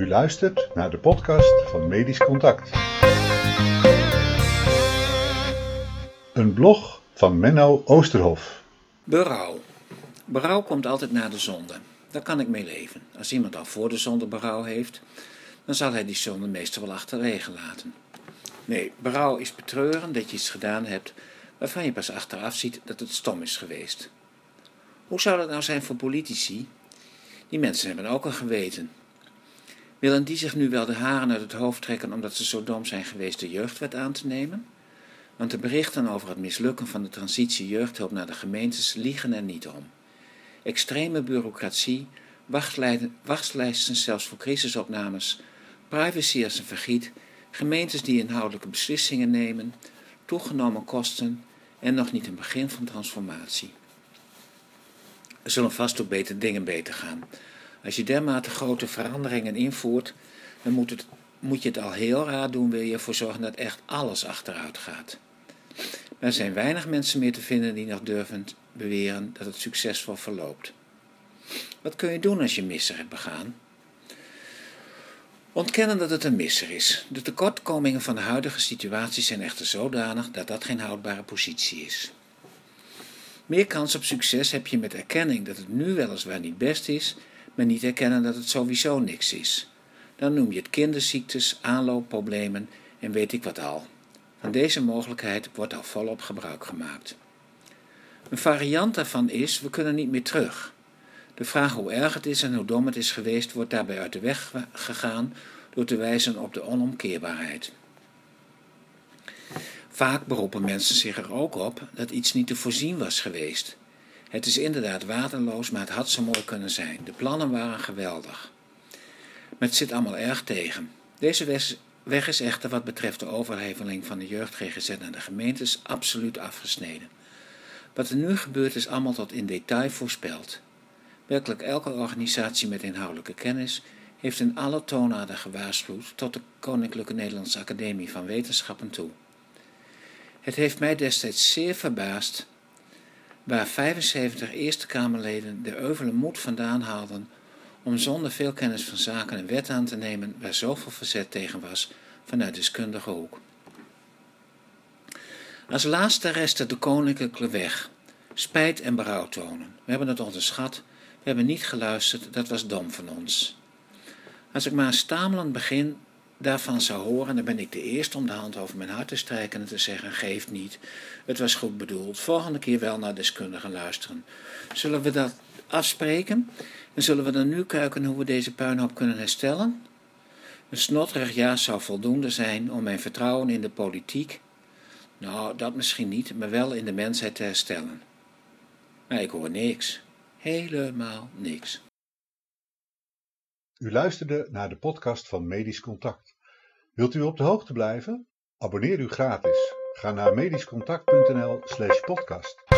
U luistert naar de podcast van Medisch Contact. Een blog van Menno Oosterhof. Berouw. Berouw komt altijd na de zonde. Daar kan ik mee leven. Als iemand al voor de zonde berouw heeft, dan zal hij die zonde meestal wel achterwege laten. Nee, berouw is betreuren dat je iets gedaan hebt waarvan je pas achteraf ziet dat het stom is geweest. Hoe zou dat nou zijn voor politici? Die mensen hebben ook een geweten. Willen die zich nu wel de haren uit het hoofd trekken omdat ze zo dom zijn geweest de jeugdwet aan te nemen? Want de berichten over het mislukken van de transitie jeugdhulp naar de gemeentes liegen er niet om. Extreme bureaucratie, wachtlijsten zelfs voor crisisopnames, privacy als een vergiet, gemeentes die inhoudelijke beslissingen nemen, toegenomen kosten en nog niet een begin van transformatie. Er zullen vast ook beter dingen beter gaan. Als je dermate grote veranderingen invoert, dan moet, het, moet je het al heel raar doen, wil je ervoor zorgen dat echt alles achteruit gaat. er zijn weinig mensen meer te vinden die nog durven beweren dat het succesvol verloopt. Wat kun je doen als je misser hebt begaan? Ontkennen dat het een misser is. De tekortkomingen van de huidige situatie zijn echter zodanig dat dat geen houdbare positie is. Meer kans op succes heb je met erkenning dat het nu weliswaar niet best is, maar niet erkennen dat het sowieso niks is. Dan noem je het kinderziektes, aanloopproblemen en weet ik wat al. Van deze mogelijkheid wordt al volop gebruik gemaakt. Een variant daarvan is: we kunnen niet meer terug. De vraag hoe erg het is en hoe dom het is geweest, wordt daarbij uit de weg gegaan door te wijzen op de onomkeerbaarheid. Vaak beroepen mensen zich er ook op dat iets niet te voorzien was geweest. Het is inderdaad waterloos, maar het had zo mooi kunnen zijn. De plannen waren geweldig. Maar het zit allemaal erg tegen. Deze weg is echter wat betreft de overheveling van de jeugd-GGZ naar de gemeentes absoluut afgesneden. Wat er nu gebeurt is allemaal tot in detail voorspeld. Werkelijk elke organisatie met inhoudelijke kennis heeft in alle toonaarden gewaarschuwd tot de Koninklijke Nederlandse Academie van Wetenschappen toe. Het heeft mij destijds zeer verbaasd waar 75 Eerste Kamerleden de euvele moed vandaan haalden om zonder veel kennis van zaken een wet aan te nemen waar zoveel verzet tegen was vanuit deskundige hoek. Als laatste restte de koninklijke weg, spijt en berouw tonen. We hebben het onderschat, we hebben niet geluisterd, dat was dom van ons. Als ik maar stamelend begin daarvan zou horen, dan ben ik de eerste om de hand over mijn hart te strijken en te zeggen: geef niet, het was goed bedoeld, volgende keer wel naar deskundigen luisteren. Zullen we dat afspreken? En zullen we dan nu kijken hoe we deze puinhoop kunnen herstellen? Een snotterig ja zou voldoende zijn om mijn vertrouwen in de politiek, nou dat misschien niet, maar wel in de mensheid te herstellen. Maar ik hoor niks, helemaal niks. U luisterde naar de podcast van Medisch Contact. Wilt u op de hoogte blijven? Abonneer u gratis. Ga naar medischcontact.nl/podcast.